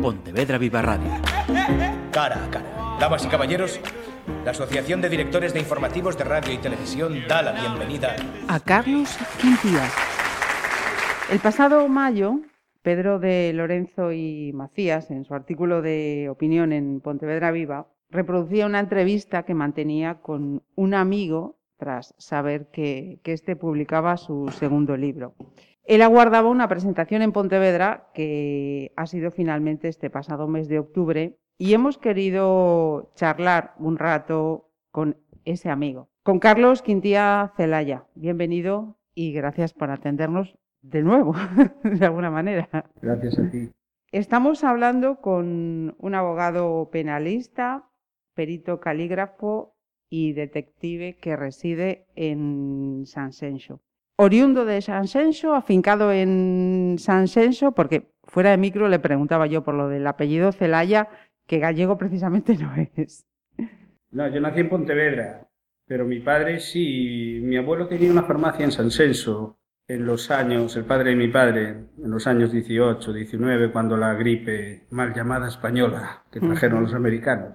Pontevedra Viva Radio. Cara a cara. Damas y caballeros, la Asociación de Directores de Informativos de Radio y Televisión da la bienvenida a Carlos Quintías. El pasado mayo, Pedro de Lorenzo y Macías, en su artículo de opinión en Pontevedra Viva, reproducía una entrevista que mantenía con un amigo tras saber que, que éste publicaba su segundo libro. Él aguardaba una presentación en Pontevedra que ha sido finalmente este pasado mes de octubre y hemos querido charlar un rato con ese amigo, con Carlos Quintía Celaya. Bienvenido y gracias por atendernos de nuevo, de alguna manera. Gracias a ti. Estamos hablando con un abogado penalista, perito calígrafo y detective que reside en San Senso. Oriundo de San Senso, afincado en San Senso, porque fuera de micro le preguntaba yo por lo del apellido Celaya, que gallego precisamente no es. No, yo nací en Pontevedra, pero mi padre sí. Mi abuelo tenía una farmacia en San Senso en los años, el padre de mi padre, en los años 18, 19, cuando la gripe mal llamada española que trajeron los americanos.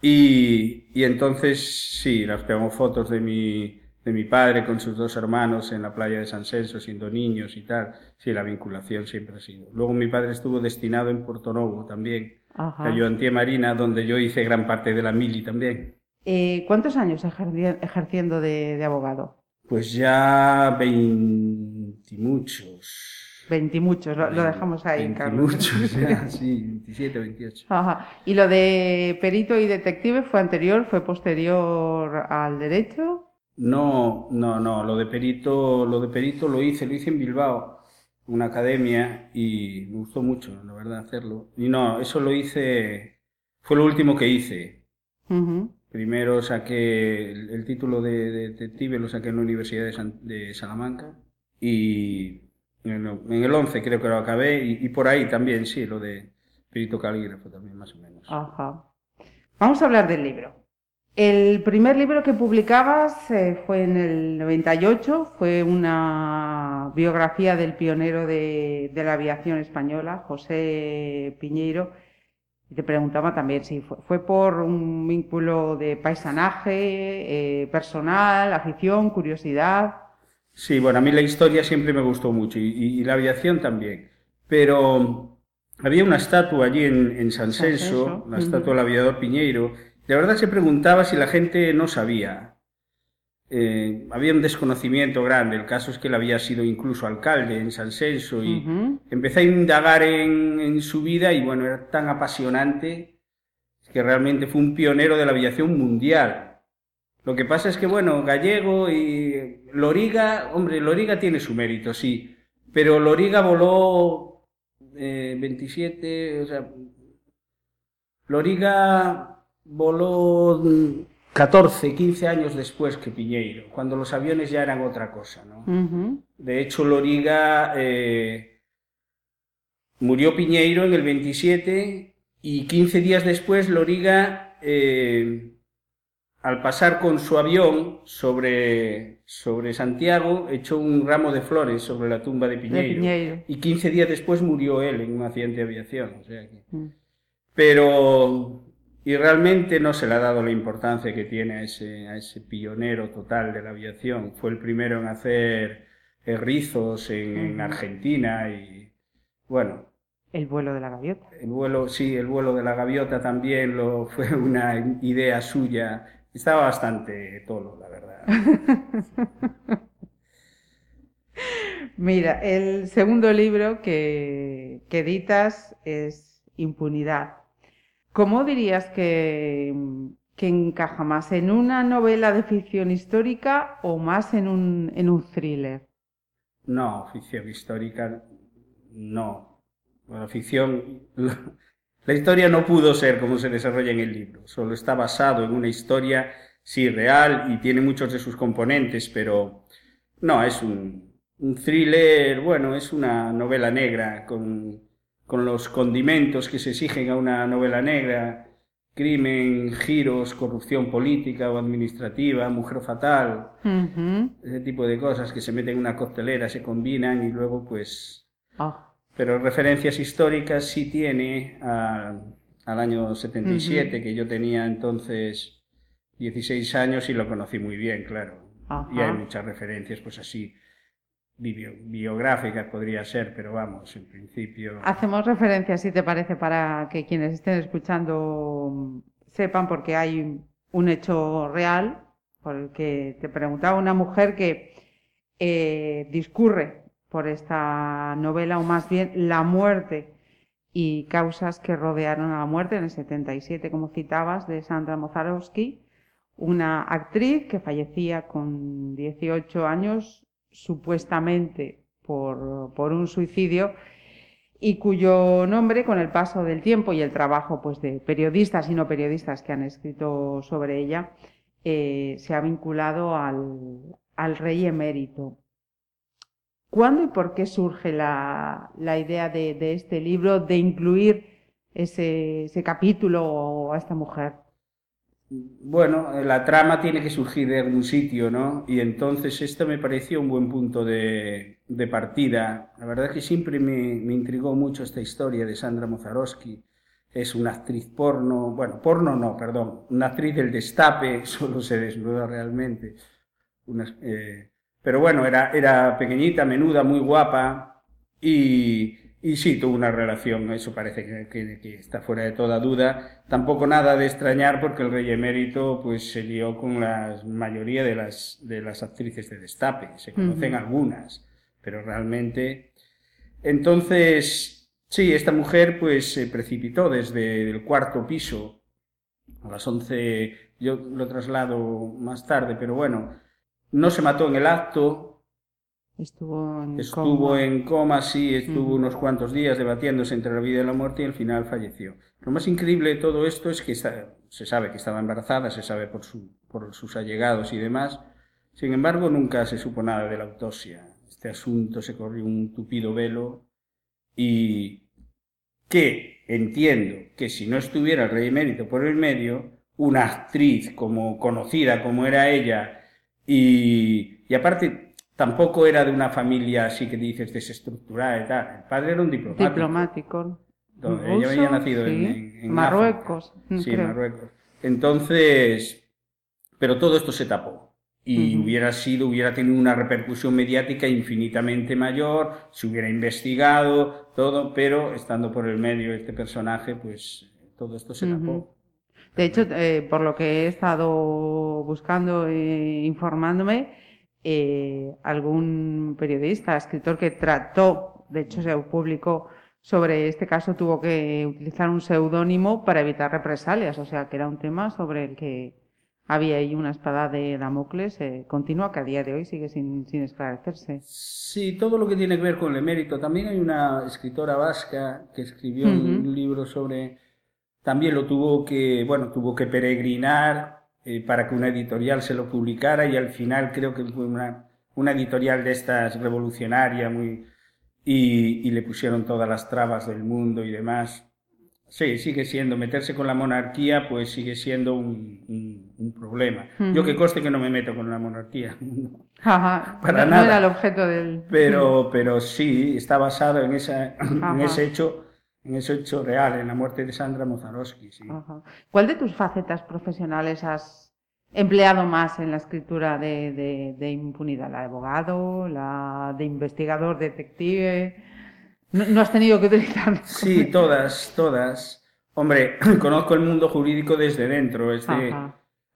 Y, y entonces sí, nos pegamos fotos de mi, de mi padre con sus dos hermanos en la playa de San Celso siendo niños y tal. Sí, la vinculación siempre ha sido. Luego mi padre estuvo destinado en Puerto Novo también, Ajá. Ayudantía Marina, donde yo hice gran parte de la mili también. Eh, ¿Cuántos años ejerciendo de, de, abogado? Pues ya veintimuchos. Veintimuchos, lo, lo dejamos ahí, 20 Carlos. Muchos, ya, sí, 27, 28. Ajá. ¿Y lo de perito y detective fue anterior, fue posterior al derecho? No, no, no, lo de perito, lo de perito lo hice, lo hice en Bilbao, una academia, y me gustó mucho, la verdad, hacerlo. Y no, eso lo hice, fue lo último que hice. Primero saqué el, el título de, de detective, lo saqué en la Universidad de, San- de Salamanca, y en el, en el 11 creo que lo acabé, y, y por ahí también, sí, lo de perito calígrafo también, más o menos. Ajá. Vamos a hablar del libro. El primer libro que publicabas eh, fue en el 98, fue una biografía del pionero de, de la aviación española, José Piñeiro. Y te preguntaba también si fue, fue por un vínculo de paisanaje, eh, personal, afición, curiosidad. Sí, bueno, a mí la historia siempre me gustó mucho y, y- y la aviación también. Pero había una estatua allí en, en San Celso, la estatua del aviador Piñeiro. De verdad se preguntaba si la gente no sabía. Eh, había un desconocimiento grande. El caso es que él había sido incluso alcalde en San Celso y empecé a indagar en, en su vida y bueno, era tan apasionante que realmente fue un pionero de la aviación mundial. Lo que pasa es que, bueno, Gallego y Loriga, hombre, Loriga tiene su mérito, sí, pero Loriga voló eh, 27, o sea, Loriga voló mm, 14, 15 años después que Piñeiro, cuando los aviones ya eran otra cosa, ¿no? De hecho, Loriga eh, murió Piñeiro en el 27 y 15 días después Loriga, eh, al pasar con su avión sobre, sobre Santiago, echó un ramo de flores sobre la tumba de De Piñeiro. Y 15 días después murió él en un accidente de aviación. o sea que- Mm. Pero, y realmente no se le ha dado la importancia que tiene a ese, a ese pionero total de la aviación. Fue el primero en hacer rizos en. Argentina y, bueno, El vuelo de la gaviota. el vuelo, sí, el vuelo de la gaviota también lo, fue una idea suya. Estaba bastante tolo, la verdad. Mira, el segundo libro que, que editas es Impunidad. ¿Cómo dirías que, que encaja más en una novela de ficción histórica o más en un, en un thriller? No, ficción histórica, no. Bueno, ficción, la historia no pudo ser como se desarrolla en el libro, solo está basado en una historia, sí, real y tiene muchos de sus componentes, pero no, es un, un thriller, bueno, es una novela negra con, con los condimentos que se exigen a una novela negra, crimen, giros, corrupción política o administrativa, mujer fatal, ese tipo de cosas que se meten en una coctelera, se combinan y luego pues Ah, pero referencias históricas sí tiene al año 77, que yo tenía entonces 16 años y lo conocí muy bien, claro. Y hay muchas referencias, pues así, biográficas podría ser, pero vamos, en principio. Hacemos referencias, si te parece, para que quienes estén escuchando sepan, porque hay un hecho real, por el que te preguntaba una mujer que eh, discurre por esta novela, o más bien la muerte y causas que rodearon a la muerte en el 77, como citabas, de Sandra Mozarowski, una actriz que fallecía con 18 años, supuestamente por, por un suicidio, y cuyo nombre, con el paso del tiempo y el trabajo pues, de periodistas y no periodistas que han escrito sobre ella, eh, se ha vinculado al, al, rey emérito. ¿Cuándo y por qué surge la, la idea de, este libro de incluir ese, ese capítulo a esta mujer? Bueno, la trama tiene que surgir de algún sitio, ¿no? Y entonces esto me pareció un buen punto de, partida. La verdad es que siempre me, me, intrigó mucho esta historia de Sandra Mozarowski. Es una actriz porno, bueno, porno no, perdón, una actriz del destape, solo se desnuda realmente. Eh, pero bueno, era, era pequeñita, menuda, muy guapa y, y sí, tuvo una relación, eso parece que, que, está fuera de toda duda. Tampoco nada de extrañar porque el rey emérito pues se lió con la mayoría de las, de las actrices de destape. Se conocen algunas, pero realmente... Entonces, sí, esta mujer pues se precipitó desde el cuarto piso a las once, yo lo traslado más tarde, pero bueno, no se mató en el acto, Estuvo en estuvo coma. en coma, sí, estuvo unos cuantos días debatiéndose entre la vida y la muerte y al final falleció. Lo más increíble de todo esto es que se sabe que estaba embarazada, se sabe por, su, por sus allegados y demás. Sin embargo, nunca se supo nada de la autopsia. Este asunto se corrió un tupido velo y que entiendo que si no estuviera el rey emérito por el medio, una actriz como conocida como era ella y, y aparte tampoco era de una familia así que dices desestructurada y tal. El padre era un diplomático. Diplomático. Donde ella había nacido sí. en, en, Marruecos. Sí, creo. Marruecos. Entonces, pero todo esto se tapó. Y uh -huh. hubiera sido, hubiera tenido una repercusión mediática infinitamente mayor, se hubiera investigado, todo, pero estando por el medio este personaje, pues todo esto se uh -huh. tapó. De hecho, eh, por lo que he estado buscando e informándome, eh, algún periodista, escritor que trató, de hecho se publicó sobre este caso, tuvo que utilizar un seudónimo para evitar represalias, o sea que era un tema sobre el que había ahí una espada de Damocles eh, continua que a día de hoy sigue sin, sin, esclarecerse. Sí, todo lo que tiene que ver con el emérito. También hay una escritora vasca que escribió uh -huh. un libro sobre... También lo tuvo que, bueno, tuvo que peregrinar eh, para que una editorial se lo publicara y al final creo que fue una, una editorial de estas revolucionaria muy y, y, le pusieron todas las trabas del mundo y demás. Sí, sigue siendo, meterse con la monarquía pues sigue siendo un, un, un problema. Uh -huh. Yo que coste que no me meto con la monarquía. Ajá, para no, nada. No era el objeto del... Pero, pero sí, está basado en, esa, en ese hecho en ese hecho real, en la muerte de Sandra Mozarowski. Sí. Ajá. ¿Cuál de tus facetas profesionales has empleado más en la escritura de, de, de impunidad? ¿La de abogado? ¿La de investigador, detective? ¿No, no has tenido que utilizar? Sí, todas, todas. Hombre, conozco el mundo jurídico desde dentro. Este,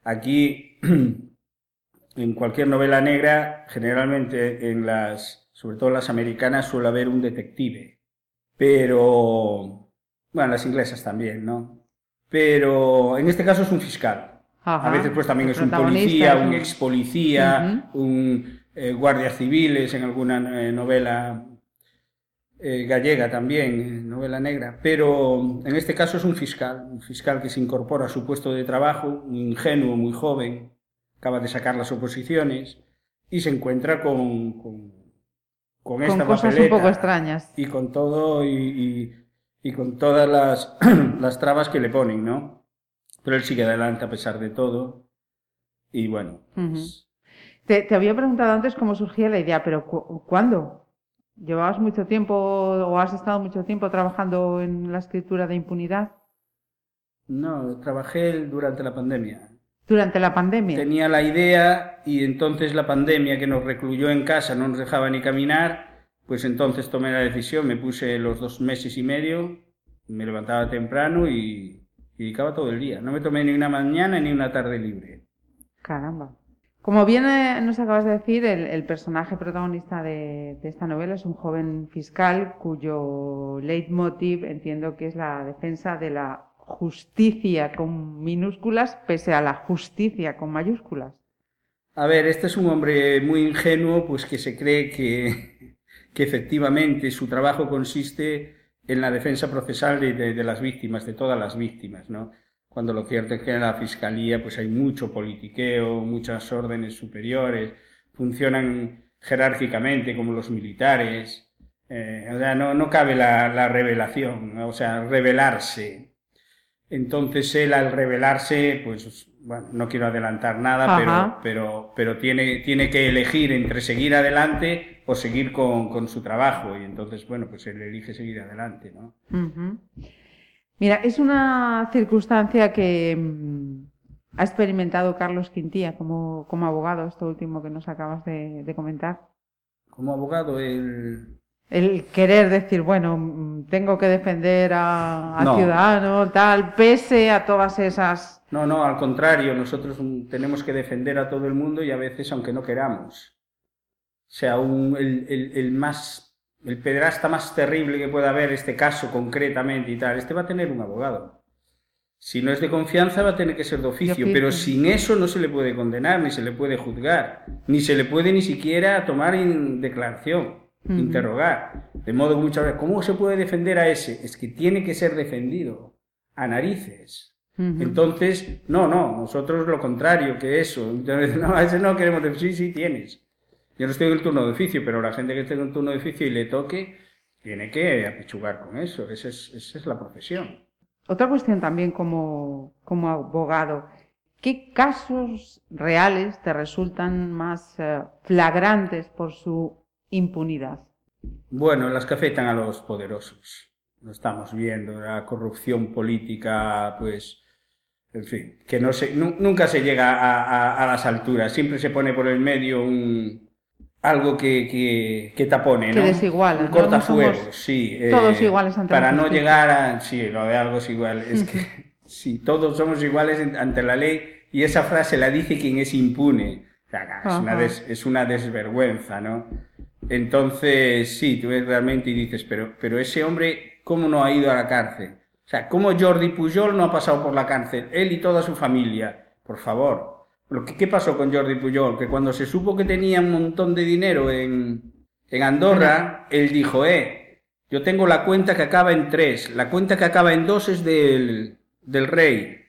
aquí, en cualquier novela negra, generalmente en las, sobre todo en las americanas, suele haber un detective pero, bueno, las inglesas también, ¿no? Pero en este caso es un fiscal. Ajá. A veces pues también es un policía, un ex policía, uh -huh. un eh, guardia civiles en alguna eh, novela eh, gallega también, novela negra. Pero en este caso es un fiscal, un fiscal que se incorpora a su puesto de trabajo, un ingenuo, muy joven, acaba de sacar las oposiciones y se encuentra con, con con esta con cosas un poco extrañas. y con todo y, y, y con todas las, las, trabas que le ponen, ¿no? Pero él sigue adelante a pesar de todo y bueno. Uh -huh. te, te, había preguntado antes cómo surgía la idea, pero cu ¿cuándo? ¿Llevabas mucho tiempo o has estado mucho tiempo trabajando en la escritura de impunidad? No, trabajé durante la pandemia. Durante la pandemia. Tenía la idea y entonces la pandemia que nos recluyó en casa no nos dejaba ni caminar, pues entonces tomé la decisión, me puse los dos meses y medio, me levantaba temprano y, y dedicaba todo el día. No me tomé ni una mañana ni una tarde libre. Caramba. Como bien eh, nos acabas de decir, el, personaje protagonista de, esta novela es un joven fiscal cuyo leitmotiv entiendo que es la defensa de la justicia con minúsculas pese a la justicia con mayúsculas. A ver, este es un hombre muy ingenuo, pues que se cree que, que efectivamente su trabajo consiste en la defensa procesal de, las víctimas, de todas las víctimas, ¿no? cuando lo cierto es que en la fiscalía pues hay mucho politiqueo, muchas órdenes superiores, funcionan jerárquicamente como los militares, eh, o sea, no, no cabe la, la, revelación, o sea, revelarse. Entonces él al revelarse, pues, bueno, no quiero adelantar nada, pero, pero, pero tiene, tiene que elegir entre seguir adelante o seguir con, con, su trabajo. Y entonces, bueno, pues él elige seguir adelante, ¿no? Mira, es una circunstancia que mm, ha experimentado Carlos Quintía como, como abogado, esto último que nos acabas de, comentar. Como abogado, el... El querer decir, bueno, mm, tengo que defender a, a ciudadano, tal, pese a todas esas... No, no, al contrario, nosotros mm, tenemos que defender a todo el mundo y a veces aunque no queramos. O sea, un, el, el, el más el pedrasta más terrible que pueda haber, este caso concretamente y tal, este va a tener un abogado. Si no es de confianza, va a tener que ser de oficio, pero sin eso no se le puede condenar, ni se le puede juzgar, ni se le puede ni siquiera tomar en declaración, interrogar. De modo que muchas veces, ¿cómo se puede defender a ese? Es que tiene que ser defendido, a narices. Entonces, no, no, nosotros lo contrario que eso. Entonces, no, a ese no queremos decir, sí, sí tienes. Yo no estoy en el turno de oficio, pero la gente que esté en el turno de oficio y le toque, tiene que apechugar con eso. Esa es, esa es la profesión. Otra cuestión también como, como abogado. ¿Qué casos reales te resultan más eh, flagrantes por su impunidad? Bueno, las que afectan a los poderosos. Lo estamos viendo, la corrupción política, pues, en fin, que no se, nunca se llega a, a, las alturas. Siempre se pone por el medio un, algo que, que, que tapone, ¿no? Que desiguala. Un cortafuegos, sí. Eh, todos iguales ante Para no llegar a... Sí, lo de algo es igual. Es que sí, todos somos iguales ante la ley y esa frase la dice quien es impune. O sea, es, una es una desvergüenza, ¿no? Entonces, sí, tú ves realmente y dices, pero, pero ese hombre, ¿cómo no ha ido a la cárcel? O sea, ¿cómo Jordi Pujol no ha pasado por la cárcel? Él y toda su familia. Por favor. ¿Qué pasó con Jordi Pujol? Que cuando se supo que tenía un montón de dinero en, en Andorra, él dijo, eh, yo tengo la cuenta que acaba en tres, la cuenta que acaba en dos es del, del rey,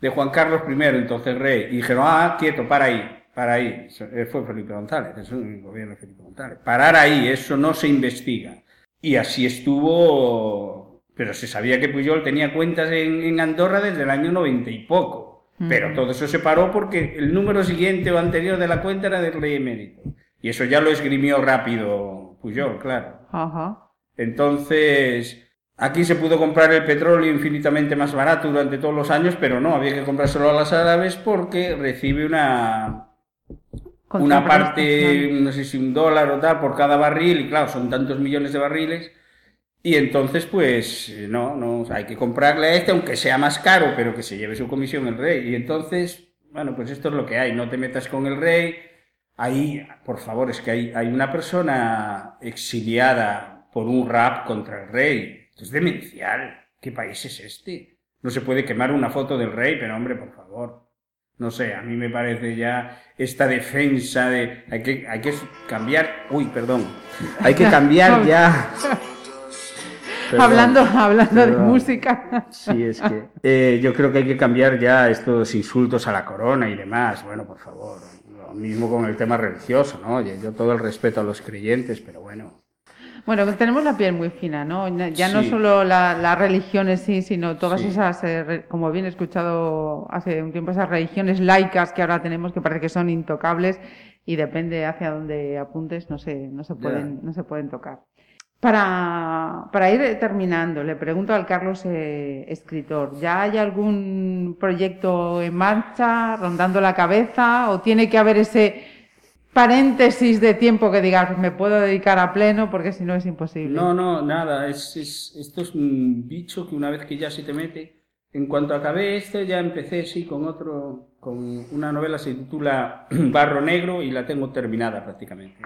de Juan Carlos I, entonces rey. Y dijeron, ah, quieto, para ahí, para ahí. Eh, fue Felipe González, es un gobierno de Felipe González. Parar ahí, eso no se investiga. Y así estuvo, pero se sabía que Pujol tenía cuentas en, en Andorra desde el año noventa y poco. Pero todo eso se paró porque el número siguiente o anterior de la cuenta era del rey emérito. Y eso ya lo esgrimió rápido Puyol, claro. Ajá. Entonces, aquí se pudo comprar el petróleo infinitamente más barato durante todos los años, pero no, había que comprárselo a las árabes porque recibe una una parte, no sé si un dólar o tal, por cada barril, y claro, son tantos millones de barriles, y entonces, pues, no, no, hay que comprarle a este, aunque sea más caro, pero que se lleve su comisión el rey. Y entonces, bueno, pues esto es lo que hay, no te metas con el rey. Ahí, por favor, es que hay, hay una persona exiliada por un rap contra el rey. Esto es demencial. ¿Qué país es este? No se puede quemar una foto del rey, pero hombre, por favor. No sé, a mí me parece ya esta defensa de... Hay que, hay que cambiar... Uy, perdón. Hay que cambiar ya hablando hablando de música. Sí, es que eh, yo creo que hay que cambiar ya estos insultos a la corona y demás. Bueno, por favor. Lo mismo con el tema religioso, ¿no? Yo todo el respeto a los creyentes, pero bueno. Bueno, tenemos la piel muy fina, ¿no? Ya no solo las religiones sí, sino todas esas, eh, como bien he escuchado hace un tiempo, esas religiones laicas que ahora tenemos que parece que son intocables y depende hacia dónde apuntes, no se, no se pueden, no se pueden tocar. Para, para ir terminando, le pregunto al Carlos eh, escritor, ¿ya hay algún proyecto en marcha, rondando la cabeza, o tiene que haber ese paréntesis de tiempo que digas, me puedo dedicar a pleno, porque si no es imposible? No, no, nada, es, es, esto es un bicho que una vez que ya se te mete, en cuanto acabé este, ya empecé, sí, con otro, con una novela se titula Barro Negro y la tengo terminada prácticamente.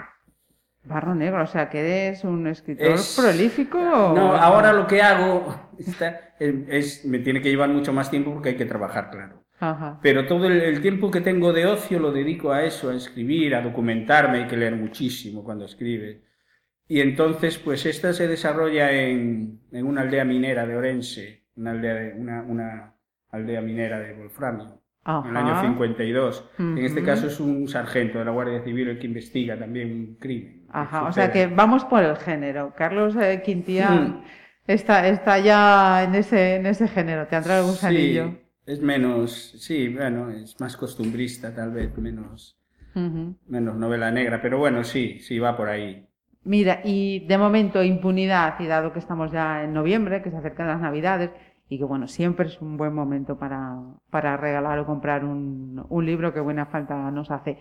Barro negro, o sea, que eres un escritor prolífico. No, ahora lo que hago es, me tiene que llevar mucho más tiempo porque hay que trabajar, claro. Pero todo el, tiempo que tengo de ocio lo dedico a eso, a escribir, a documentarme, hay que leer muchísimo cuando escribe. Y entonces, pues esta se desarrolla en, en una aldea minera de Orense, una aldea, una, una aldea minera de Wolframio en el año 52. En este caso es un sargento de la Guardia Civil el que investiga también un crimen. Ajá, o sea que vamos por el género. Carlos eh, Quintía mm. está, está ya en ese, en ese género, te entrado algún. Sí, es menos, sí, bueno, es más costumbrista tal vez, menos, menos novela negra, pero bueno, sí, sí, va por ahí. Mira, y de momento impunidad, y dado que estamos ya en noviembre, que se acercan las navidades, y que bueno, siempre es un buen momento para, para regalar o comprar un, un, libro que buena falta nos hace.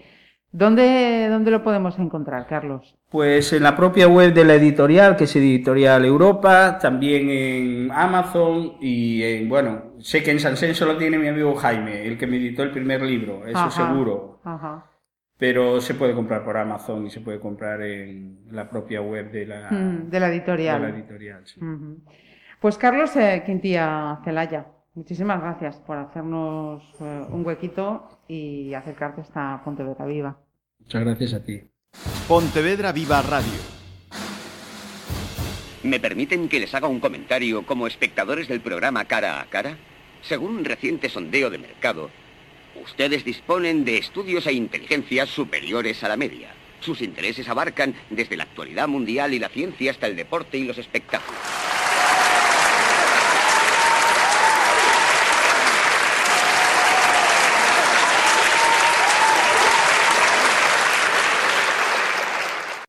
¿Dónde, ¿Dónde lo podemos encontrar, Carlos? Pues en la propia web de la editorial, que es Editorial Europa, también en Amazon y en, bueno, sé que en San Senso lo tiene mi amigo Jaime, el que me editó el primer libro, eso seguro. Ajá. Pero se puede comprar por Amazon y se puede comprar en la propia web de la, mm, de la editorial. De la editorial sí. Pues Carlos eh, Quintía Celaya, muchísimas gracias por hacernos eh, un huequito y acercarte hasta Pontevedra Viva. Muchas gracias a ti. Pontevedra Viva Radio. ¿Me permiten que les haga un comentario como espectadores del programa Cara a Cara? Según un reciente sondeo de mercado, ustedes disponen de estudios e inteligencias superiores a la media. Sus intereses abarcan desde la actualidad mundial y la ciencia hasta el deporte y los espectáculos.